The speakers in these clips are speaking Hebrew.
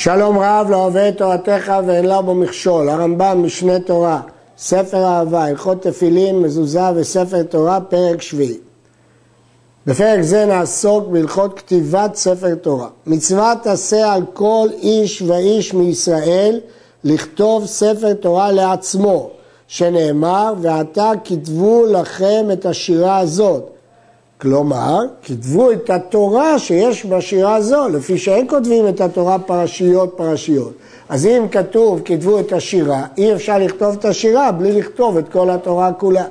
שלום רב לא אוהב את תורתך ואין לה בו מכשול, הרמב"ם משנה תורה, ספר אהבה, הלכות תפילין, מזוזה וספר תורה, פרק שביעי. בפרק זה נעסוק בהלכות כתיבת ספר תורה. מצוות עשה על כל איש ואיש מישראל לכתוב ספר תורה לעצמו, שנאמר, ועתה כתבו לכם את השירה הזאת. כלומר, כתבו את התורה שיש בשירה הזו, לפי שאין כותבים את התורה פרשיות פרשיות. אז אם כתוב כתבו את השירה, אי אפשר לכתוב את השירה בלי לכתוב את כל התורה כולה.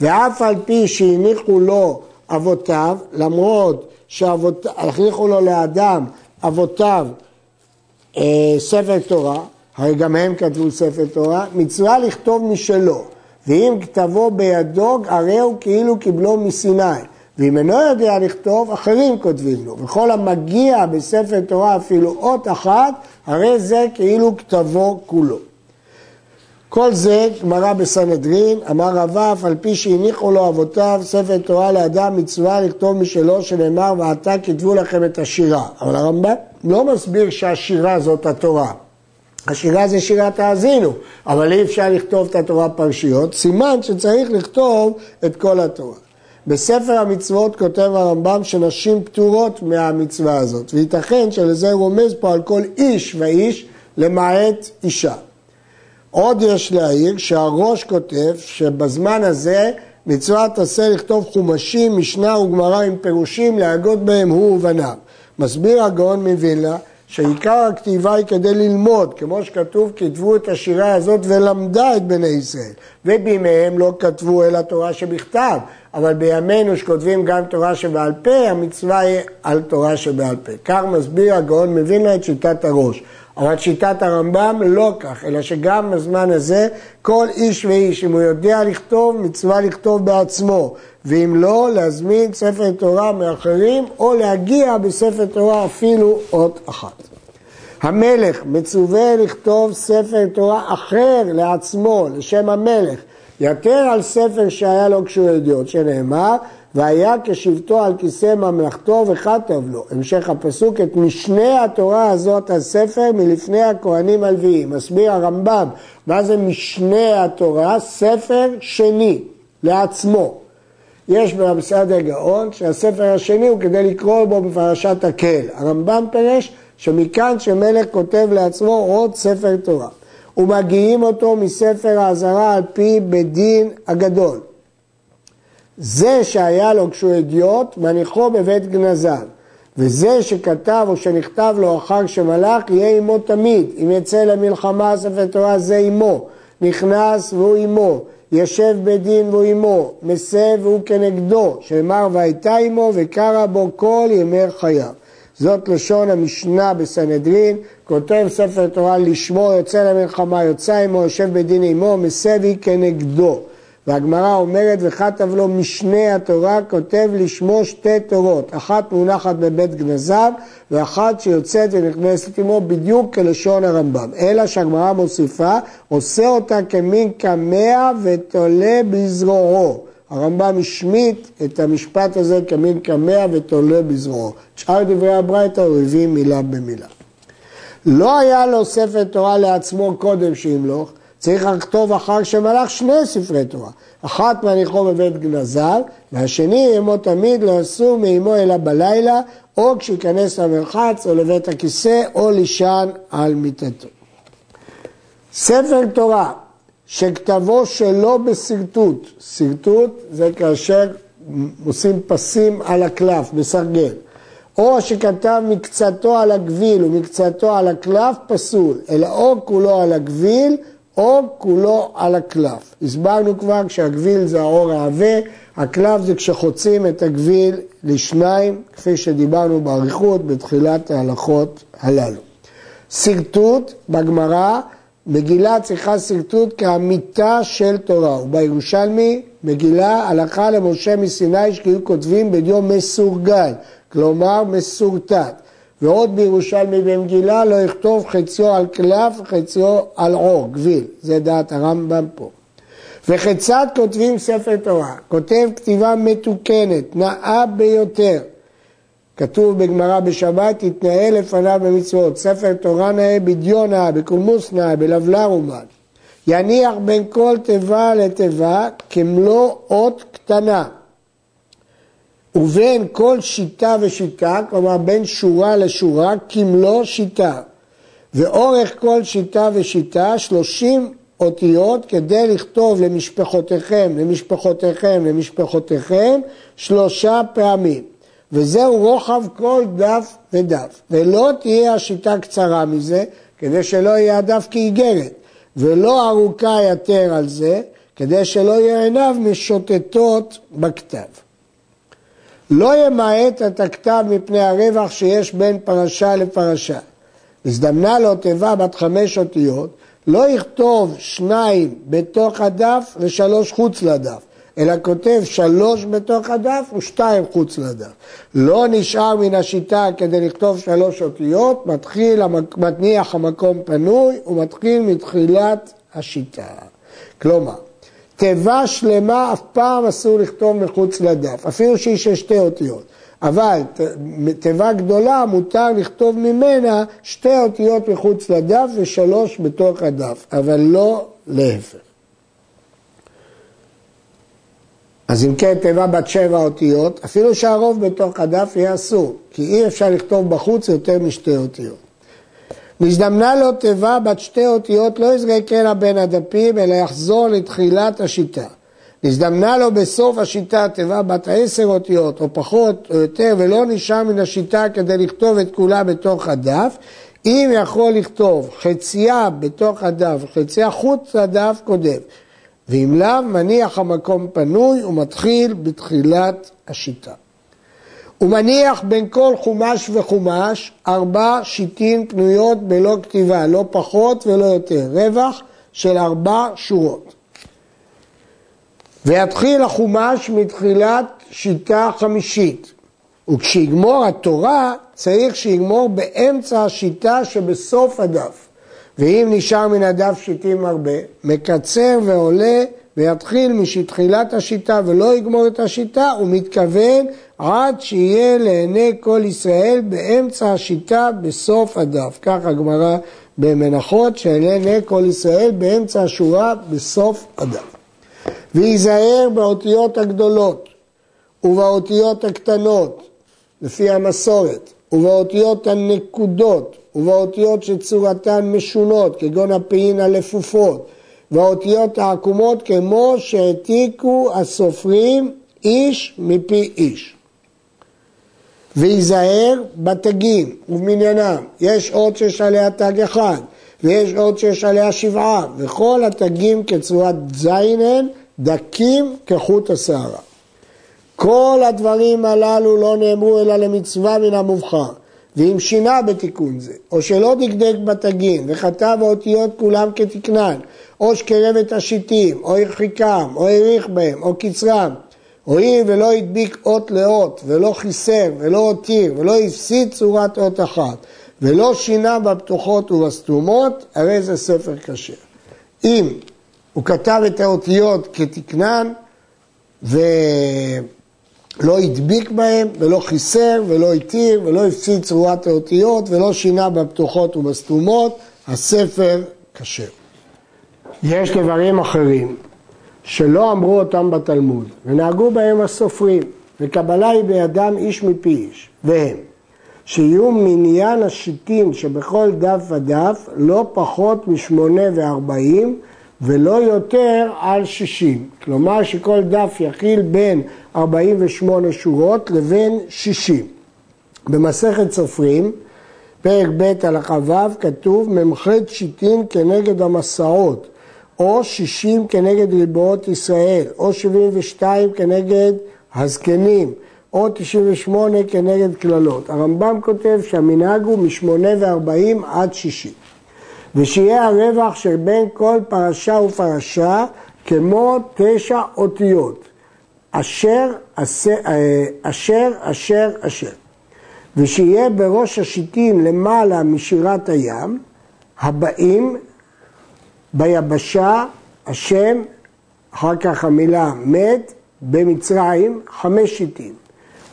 ואף על פי שהניחו לו אבותיו, למרות שהניחו לו לאדם אבותיו אה, ספר תורה, הרי גם הם כתבו ספר תורה, מצווה לכתוב משלו, ואם כתבו בידו, הרי הוא כאילו קיבלו מסיני. ואם אינו יודע לכתוב, אחרים כותבים לו. וכל המגיע בספר תורה אפילו אות אחת, הרי זה כאילו כתבו כולו. כל זה גמרא בסנהדרין, אמר רבא, אף על פי שהניחו לו אבותיו ספר תורה לאדם מצווה לכתוב משלו, שנאמר ועתה כתבו לכם את השירה. אבל הרמב"ם לא מסביר שהשירה זאת התורה. השירה זה שירת האזינו, אבל אי אפשר לכתוב את התורה פרשיות, סימן שצריך לכתוב את כל התורה. בספר המצוות כותב הרמב"ם שנשים פטורות מהמצווה הזאת, וייתכן שלזה רומז פה על כל איש ואיש למעט אישה. עוד יש להעיר שהראש כותב שבזמן הזה מצוות עשה לכתוב חומשים, משנה וגמרא עם פירושים להגות בהם הוא ובניו. מסביר הגאון מווילנה שעיקר הכתיבה היא כדי ללמוד, כמו שכתוב, כתבו את השירה הזאת ולמדה את בני ישראל. ובימיהם לא כתבו אלא תורה שבכתב, אבל בימינו שכותבים גם תורה שבעל פה, המצווה היא על תורה שבעל פה. כך מסביר הגאון לה את שיטת הראש. אבל שיטת הרמב"ם לא כך, אלא שגם בזמן הזה כל איש ואיש, אם הוא יודע לכתוב, מצווה לכתוב בעצמו, ואם לא, להזמין ספר תורה מאחרים, או להגיע בספר תורה אפילו אות אחת. המלך מצווה לכתוב ספר תורה אחר לעצמו, לשם המלך, יתר על ספר שהיה לו כשהוא ידיעות, שנאמר, והיה כשבטו על כיסא ממלכתו וכתב לו. המשך הפסוק, את משנה התורה הזאת הספר מלפני הכהנים הלוויים. מסביר הרמב"ם, מה זה משנה התורה? ספר שני, לעצמו. יש במסעד הגאון שהספר השני הוא כדי לקרוא בו בפרשת הקהל. הרמב"ם פירש שמכאן שמלך כותב לעצמו עוד ספר תורה. ומגיעים אותו מספר האזהרה על פי בית דין הגדול. זה שהיה לו כשהוא אדיוט, מניחו בבית גנזיו. וזה שכתב או שנכתב לו אחר שמלך, יהיה עמו תמיד. אם יצא למלחמה ספר תורה זה עמו. נכנס והוא עמו. יושב בית דין והוא עמו. מסב והוא כנגדו. שאמר והייתה עמו וקרא בו כל ימי חייו. זאת לשון המשנה בסנהדרין, כותב ספר תורה לשמו, יוצא למלחמה, יוצא עמו, יושב בדין עמו, מסבי כנגדו. והגמרא אומרת, וכתב לו משנה התורה, כותב לשמו שתי תורות, אחת מונחת בבית גנזיו, ואחת שיוצאת ונכנסת עמו בדיוק כלשון הרמב"ם. אלא שהגמרא מוסיפה, עושה אותה כמין קמע ותולה בזרועו. הרמב"ם השמיט את המשפט הזה כמין קמע ותולה בזרועו. שאר דברי הברייתא הוא הביא מילה במילה. לא היה לו ספר תורה לעצמו קודם שימלוך, צריך לכתוב אחר שמלך שני ספרי תורה. אחת מניחו בבית גנזיו, והשני עמו תמיד לא אסור מעמו אלא בלילה, או כשייכנס למרחץ או לבית הכיסא, או לישן על מיטתו. ספר תורה שכתבו שלא בשרטוט, שרטוט זה כאשר עושים פסים על הקלף, בסרגל, או שכתב מקצתו על הגביל ומקצתו על הקלף, פסול, אלא או כולו על הגביל או כולו על הקלף. הסברנו כבר כשהגביל זה האור העבה, הקלף זה כשחוצים את הגביל לשניים, כפי שדיברנו באריכות בתחילת ההלכות הללו. שרטוט בגמרא מגילה צריכה שרטוט כאמיתה של תורה, ובירושלמי מגילה הלכה למשה מסיני שכאילו כותבים בדיו מסורגל, כלומר מסורטט. ועוד בירושלמי במגילה לא יכתוב חציו על קלף וחציו על עור, גביל, זה דעת הרמב"ם פה. וכיצד כותבים ספר תורה? כותב כתיבה מתוקנת, נאה ביותר. כתוב בגמרא בשבת, תתנהל לפניו במצוות. ספר תורה נאה, בדיון נאה, בקולמוס נאה, בלבלר אומן. יניח בין כל תיבה לתיבה כמלוא אות קטנה. ובין כל שיטה ושיטה, כלומר בין שורה לשורה, כמלוא שיטה. ואורך כל שיטה ושיטה, שלושים אותיות כדי לכתוב למשפחותיכם, למשפחותיכם, למשפחותיכם, שלושה פעמים. וזהו רוחב כל דף ודף. ולא תהיה השיטה קצרה מזה, כדי שלא יהיה הדף כאיגרת. ולא ארוכה יותר על זה, כדי שלא יהיה עיניו משוטטות בכתב. לא ימעט את הכתב מפני הרווח שיש בין פרשה לפרשה. הזדמנה לו תיבה בת חמש אותיות, לא יכתוב שניים בתוך הדף ושלוש חוץ לדף, אלא כותב שלוש בתוך הדף ושתיים חוץ לדף. לא נשאר מן השיטה כדי לכתוב שלוש אותיות, מתחיל, מניח המקום פנוי ומתחיל מתחילת השיטה. כלומר, תיבה שלמה אף פעם אסור לכתוב מחוץ לדף, אפילו שהיא של שתי אותיות. אבל תיבה גדולה מותר לכתוב ממנה שתי אותיות מחוץ לדף ושלוש בתוך הדף, אבל לא להפך. אז אם כן תיבה בת שבע אותיות, אפילו שהרוב בתוך הדף יהיה אסור, כי אי אפשר לכתוב בחוץ יותר משתי אותיות. נזדמנה לו תיבה בת שתי אותיות, לא יזרק אלא בין הדפים, אלא יחזור לתחילת השיטה. נזדמנה לו בסוף השיטה תיבה בת עשר אותיות, או פחות או יותר, ולא נשאר מן השיטה כדי לכתוב את כולה בתוך הדף, אם יכול לכתוב חצייה בתוך הדף, חצייה חוץ לדף קודם, ואם לאו, מניח המקום פנוי ומתחיל בתחילת השיטה. הוא מניח בין כל חומש וחומש ארבע שיטין פנויות בלא כתיבה, לא פחות ולא יותר, רווח של ארבע שורות. ויתחיל החומש מתחילת שיטה חמישית, וכשיגמור התורה צריך שיגמור באמצע השיטה שבסוף הדף. ואם נשאר מן הדף שיטים הרבה, מקצר ועולה ויתחיל משתחילת השיטה ולא יגמור את השיטה, הוא מתכוון עד שיהיה לעיני כל ישראל באמצע השיטה בסוף הדף. כך הגמרא במנחות שלעיני כל ישראל באמצע השורה בסוף הדף. וייזהר באותיות הגדולות ובאותיות הקטנות, לפי המסורת, ובאותיות הנקודות, ובאותיות שצורתן משונות, כגון הפעין הלפופות, והאותיות העקומות כמו שהעתיקו הסופרים איש מפי איש. וייזהר בתגים ובמניינם, יש אות שיש עליה תג אחד, ויש אות שיש עליה שבעה, וכל התגים כצורת זין הן, דקים כחוט השערה. כל הדברים הללו לא נאמרו אלא למצווה מן המובחר. ואם שינה בתיקון זה, או שלא דקדק בתגים וכתב האותיות כולם כתקנן, או שקרב את השיטים, או הרחיקם, או האריך בהם, או קצרם, הואיל ולא הדביק אות לאות, ולא חיסר, ולא הותיר, ולא הפסיד צורת אות אחת, ולא שינה בפתוחות ובסתומות, הרי זה ספר כשר. אם הוא כתב את האותיות כתקנן, ו... לא הדביק בהם ולא חיסר ולא התיר ולא הפסיד צרורת האותיות ולא שינה בפתוחות ובסתומות, הספר כשר. יש דברים אחרים שלא אמרו אותם בתלמוד ונהגו בהם הסופרים וקבלה היא בידם איש מפי איש והם שיהיו מניין השיטים שבכל דף ודף לא פחות משמונה וארבעים ולא יותר על שישים. כלומר שכל דף יכיל בין 48 שורות לבין 60. במסכת סופרים, פרק ב' הלכה ו', כתוב מ"ח שיטין כנגד המסעות, או 60 כנגד ריבועות ישראל, או 72 כנגד הזקנים, או 98 כנגד קללות. הרמב"ם כותב שהמנהג הוא מ-8 עד 60. ושיהיה הרווח של בין כל פרשה ופרשה כמו תשע אותיות. אשר, אשר, אשר, אשר, אשר. ושיהיה בראש השיטין למעלה משירת הים, הבאים ביבשה, השם, אחר כך המילה מת, במצרים, חמש שיטין.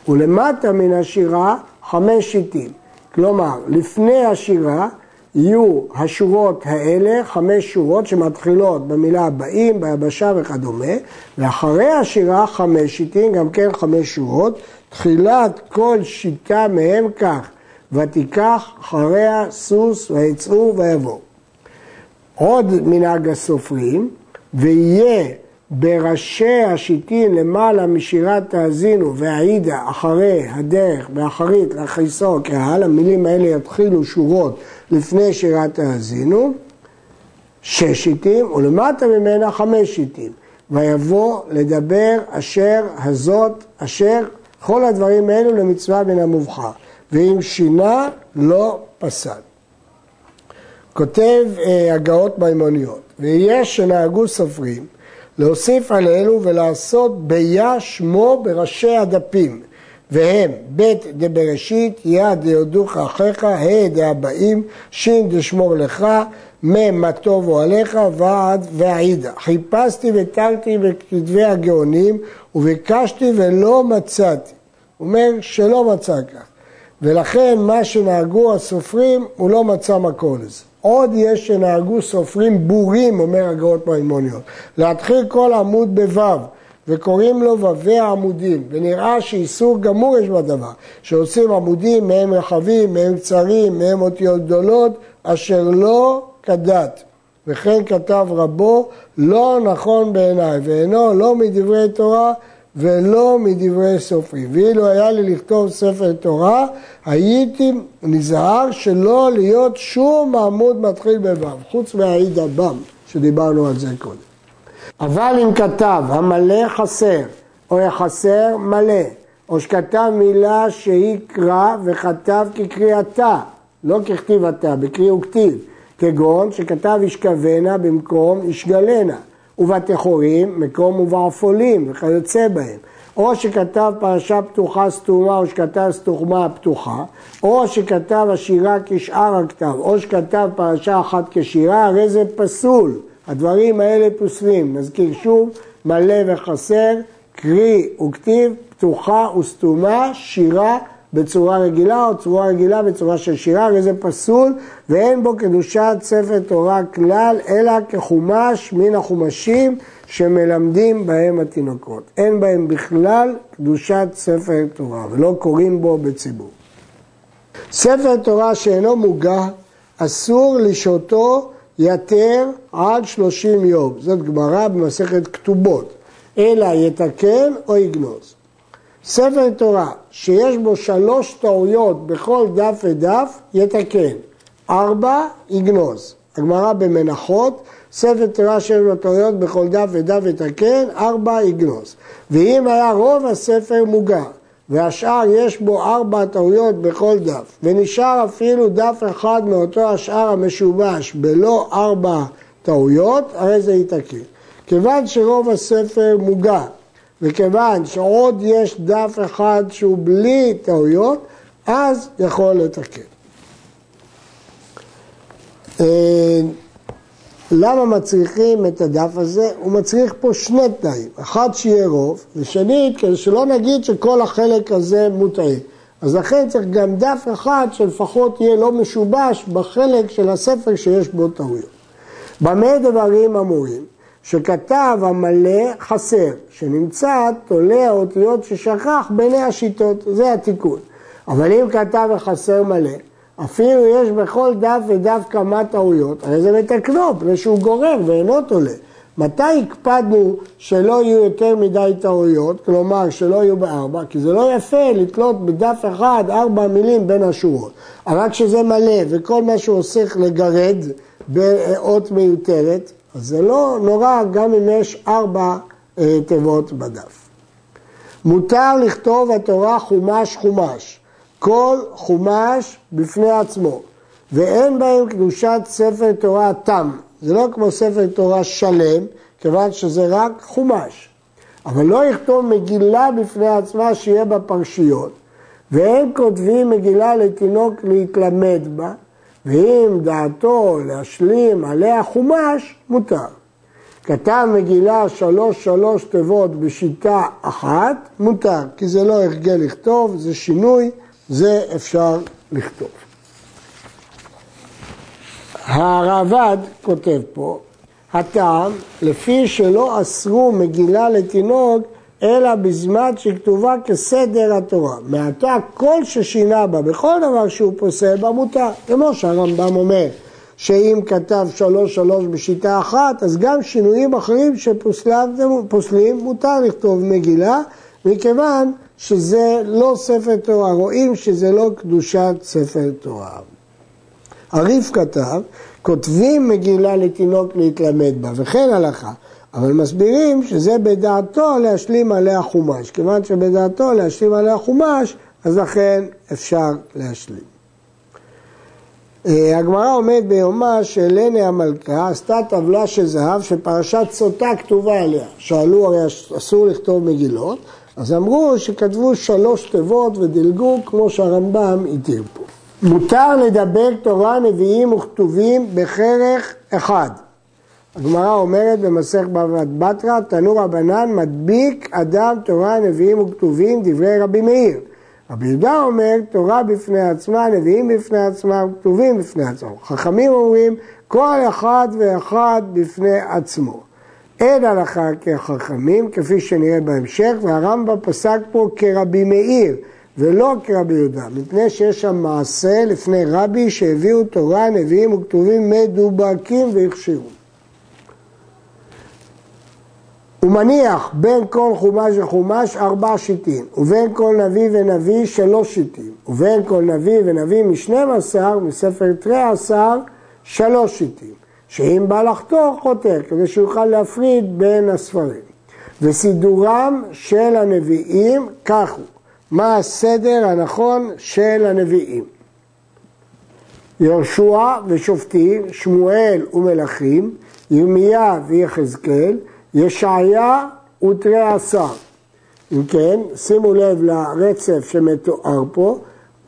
ולמטה מן השירה, חמש שיטים. כלומר, לפני השירה יהיו השורות האלה, חמש שורות שמתחילות במילה הבאים, ביבשה וכדומה, ואחרי השירה חמש שיטים, גם כן חמש שורות, תחילת כל שיטה מהם כך, ותיקח אחריה סוס ויצאו ויבואו. עוד מנהג הסופרים, ויהיה בראשי השיטין למעלה משירת תאזינו והעידה אחרי הדרך ואחרית לחיסו קהל, המילים האלה יתחילו שורות לפני שירת תאזינו, שש שיטים, ולמטה ממנה חמש שיטים. ויבוא לדבר אשר הזאת, אשר כל הדברים האלו למצווה בין המובחר. ואם שינה, לא פסל. כותב אה, הגאות מימוניות, ויש שנהגו סופרים להוסיף על אלו ולעשות ביה שמו בראשי הדפים, והם ב' דבראשית, יד דיודוך אחיך, ה' דהבאים, ש' דשמור לך, מ' מה טוב אוהליך, ועד ועידה. חיפשתי ותרתי בכתבי הגאונים, וביקשתי ולא מצאתי. הוא אומר שלא מצא כך. ולכן מה שנהגו הסופרים, הוא לא מצא מקור לזה. עוד יש שנהגו סופרים בורים, אומר הגאות מימוניות. להתחיל כל עמוד בו' וקוראים לו ו"י העמודים, ונראה שאיסור גמור יש בדבר, שעושים עמודים מהם רחבים, מהם קצרים, מהם אותיות גדולות, אשר לא כדת. וכן כתב רבו, לא נכון בעיניי, ואינו לא מדברי תורה ולא מדברי סופרים. ואילו היה לי לכתוב ספר תורה, הייתי נזהר שלא להיות שום עמוד מתחיל בו', חוץ מהעיד הבם, שדיברנו על זה קודם. אבל אם כתב המלא חסר, או יחסר מלא, או שכתב מילה שהיא קרא וכתב כקריאתה, לא ככתיבתה, בקרי וכתיב, כגון שכתב ישכבנה במקום ישגלנה. ובתחורים, מקום ובעפולים וכיוצא בהם. או שכתב פרשה פתוחה סתומה או שכתב סתומה פתוחה, או שכתב השירה כשאר הכתב, או שכתב פרשה אחת כשירה, הרי זה פסול. הדברים האלה פוסלים. נזכיר שוב, מלא וחסר, קרי וכתיב, פתוחה וסתומה, שירה בצורה רגילה או צורה רגילה בצורה של שירה, הרי זה פסול ואין בו קדושת ספר תורה כלל, אלא כחומש מן החומשים שמלמדים בהם התינוקות. אין בהם בכלל קדושת ספר תורה ולא קוראים בו בציבור. ספר תורה שאינו מוגה, אסור לשהותו יתר עד שלושים יום. זאת גמרא במסכת כתובות. אלא יתקן או יגנוז. ספר תורה שיש בו שלוש טעויות בכל דף ודף, יתקן. ארבע, יגנוז. הגמרא במנחות, ספר תורה שיש בו טעויות בכל דף ודף יתקן, ארבע, יגנוז. ואם היה רוב הספר מוגר, והשאר יש בו ארבע טעויות בכל דף, ונשאר אפילו דף אחד מאותו השאר המשובש בלא ארבע טעויות, הרי זה יתקן. כיוון שרוב הספר מוגר וכיוון שעוד יש דף אחד שהוא בלי טעויות, אז יכול לתקן. אה, למה מצריכים את הדף הזה? הוא מצריך פה שני תנאים, אחד שיהיה רוב, ושנית, כדי שלא נגיד שכל החלק הזה מוטעה. אז לכן צריך גם דף אחד שלפחות יהיה לא משובש בחלק של הספר שיש בו טעויות. במה דברים אמורים? שכתב המלא חסר, שנמצא תולה האותיות ששכח ביני השיטות, זה התיקון. אבל אם כתב וחסר מלא, אפילו יש בכל דף ודף כמה טעויות, הרי זה מתקנו, פני שהוא גורר ואינו תולה. מתי הקפדנו שלא יהיו יותר מדי טעויות, כלומר שלא יהיו בארבע, כי זה לא יפה לתלות בדף אחד ארבע מילים בין השורות. אבל כשזה מלא וכל מה שהוא עושה לגרד באות מיותרת, אז זה לא נורא גם אם יש ארבע אה, תיבות בדף. מותר לכתוב התורה חומש חומש, כל חומש בפני עצמו, ואין בהם קדושת ספר תורה תם. זה לא כמו ספר תורה שלם, כיוון שזה רק חומש. אבל לא יכתוב מגילה בפני עצמה שיהיה בה פרשיות, ואין כותבים מגילה לתינוק להתלמד בה, ואם דעתו להשלים עליה חומש, מותר. כתב מגילה שלוש שלוש תיבות בשיטה אחת, מותר, כי זה לא הרגל לכתוב, זה שינוי זה אפשר לכתוב. הרעב"ד כותב פה, הטעם, לפי שלא אסרו מגילה לתינוק, אלא בזמן שכתובה כסדר התורה. מעתה כל ששינה בה, בכל דבר שהוא פוסל בה מותר. כמו שהרמב"ם אומר, שאם כתב שלוש שלוש בשיטה אחת, אז גם שינויים אחרים שפוסלים מותר לכתוב מגילה, מכיוון שזה לא ספר תורה, רואים שזה לא קדושת ספר תורה. הריף כתב, כותבים מגילה לתינוק להתלמד בה, וכן הלכה. אבל מסבירים שזה בדעתו להשלים עליה חומש. כיוון שבדעתו להשלים עליה חומש, אז לכן אפשר להשלים. אה, הגמרא אומרת ביומה שלני המלכה עשתה טבלה של זהב שפרשת סוטה כתובה עליה. שאלו הרי אסור לכתוב מגילות, אז אמרו שכתבו שלוש תיבות ודילגו כמו שהרמב"ם התיר פה. מותר לדבר תורה, נביאים וכתובים בכרך אחד. הגמרא אומרת במסך בבא בתרא, תנו רבנן מדביק אדם תורה, נביאים וכתובים, דברי רבי מאיר. רבי יהודה אומר, תורה בפני עצמה, נביאים בפני עצמם, כתובים בפני עצמם. חכמים אומרים, כל אחד ואחד בפני עצמו. אין הלכה כחכמים, כפי שנראה בהמשך, והרמב"ם פסק פה כרבי מאיר, ולא כרבי יהודה, מפני שיש שם מעשה לפני רבי שהביאו תורה, נביאים וכתובים מדובקים והכשירו. הוא מניח בין כל חומש וחומש ארבע שיטים, ובין כל נביא ונביא שלוש שיטים, ובין כל נביא ונביא משנים עשר, מספר תרי עשר, שלוש שיטים, שאם בא לחתור חותר, כדי שיוכל להפריד בין הספרים. וסידורם של הנביאים כך הוא, מה הסדר הנכון של הנביאים. יהושע ושופטים, שמואל ומלכים, ירמיה ויחזקאל, ישעיה ותרי עשר. אם כן, שימו לב לרצף שמתואר פה,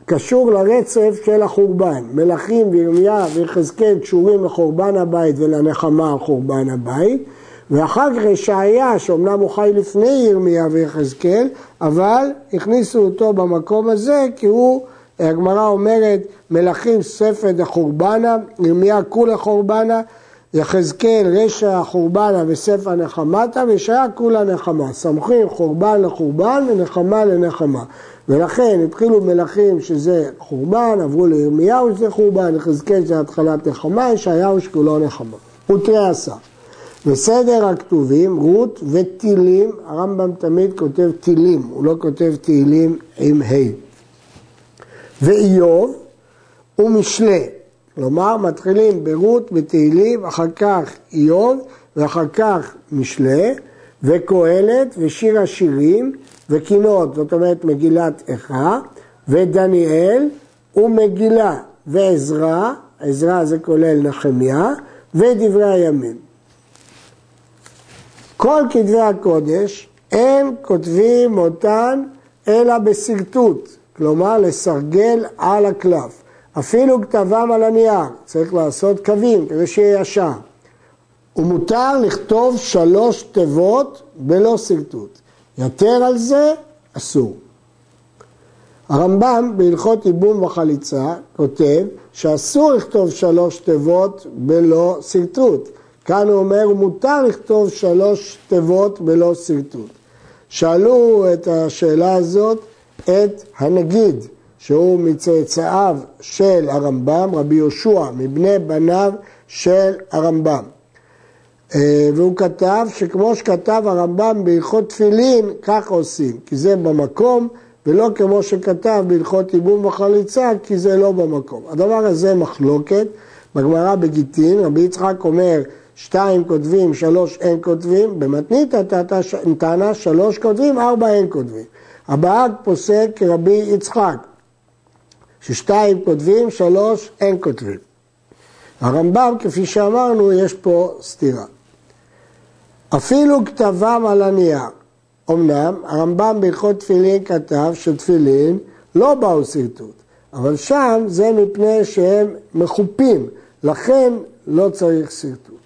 קשור לרצף של החורבן. מלכים וירמיה ויחזקאל קשורים לחורבן הבית ולנחמה על חורבן הבית, ואחר כך ישעיה, שאומנם הוא חי לפני ירמיה ויחזקאל, אבל הכניסו אותו במקום הזה כי הוא, הגמרא אומרת, מלכים ספר דחורבנה, ירמיה כולה חורבנה, יחזקאל רשע חורבנה וספר נחמתה וישעיה כולה נחמה. סמכים חורבן לחורבן ונחמה לנחמה. ולכן התחילו מלכים שזה חורבן, עברו לירמיהו שזה חורבן, יחזקאל זה התחלת נחמה, ישעיהו שכולו נחמה. ותרי עשה. וסדר הכתובים, רות וטילים, הרמב"ם תמיד כותב טילים, הוא לא כותב תהילים עם ה'. ואיוב ומשלי. כלומר, מתחילים ברות, בתהילים, אחר כך איוב, ואחר כך משלי, וקהלת, ושיר השירים, וקינות, זאת אומרת מגילת איכה, ודניאל, ומגילה, ועזרא, עזרא זה כולל נחמיה, ודברי הימים. כל כתבי הקודש, אין כותבים אותן אלא בשרטוט, כלומר לסרגל על הקלף. אפילו כתבם על הנייר, צריך לעשות קווים כדי שיהיה ישר. ומותר לכתוב שלוש תיבות בלא שרטוט. יתר על זה, אסור. הרמב"ם בהלכות ייבום וחליצה כותב שאסור לכתוב שלוש תיבות בלא שרטוט. כאן הוא אומר, מותר לכתוב שלוש תיבות בלא שרטוט. שאלו את השאלה הזאת את הנגיד, שהוא מצאצאיו של הרמב"ם, רבי יהושע, מבני בניו של הרמב"ם. אה, והוא כתב שכמו שכתב הרמב"ם בהלכות תפילין, כך עושים, כי זה במקום, ולא כמו שכתב בהלכות ייבום וחליצה, כי זה לא במקום. הדבר הזה מחלוקת, בגמרא בגיטין, רבי יצחק אומר, שתיים כותבים, שלוש אין כותבים, במתנית טענה שלוש כותבים, ארבע אין כותבים. הבאג פוסק כרבי יצחק, ששתיים כותבים, שלוש אין כותבים. הרמב"ם, כפי שאמרנו, יש פה סתירה. אפילו כתבם על הנייר. אמנם הרמב"ם בהלכות תפילין כתב שתפילין לא באו שרטוט, אבל שם זה מפני שהם מחופים, לכן לא צריך שרטוט.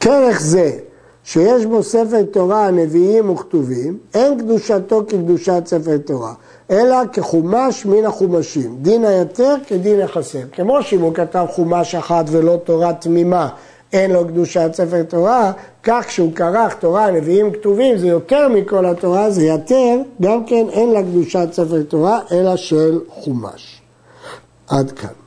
כרך זה שיש בו ספר תורה, נביאים וכתובים, אין קדושתו כקדושת ספר תורה, אלא כחומש מן החומשים, דין היתר כדין החסר. כמו שאם הוא כתב חומש אחת ולא תורה תמימה, אין לו קדושת ספר תורה, כך כשהוא כרך תורה, נביאים כתובים, זה יותר מכל התורה, זה יתר, גם כן אין לה קדושת ספר תורה, אלא של חומש. עד כאן.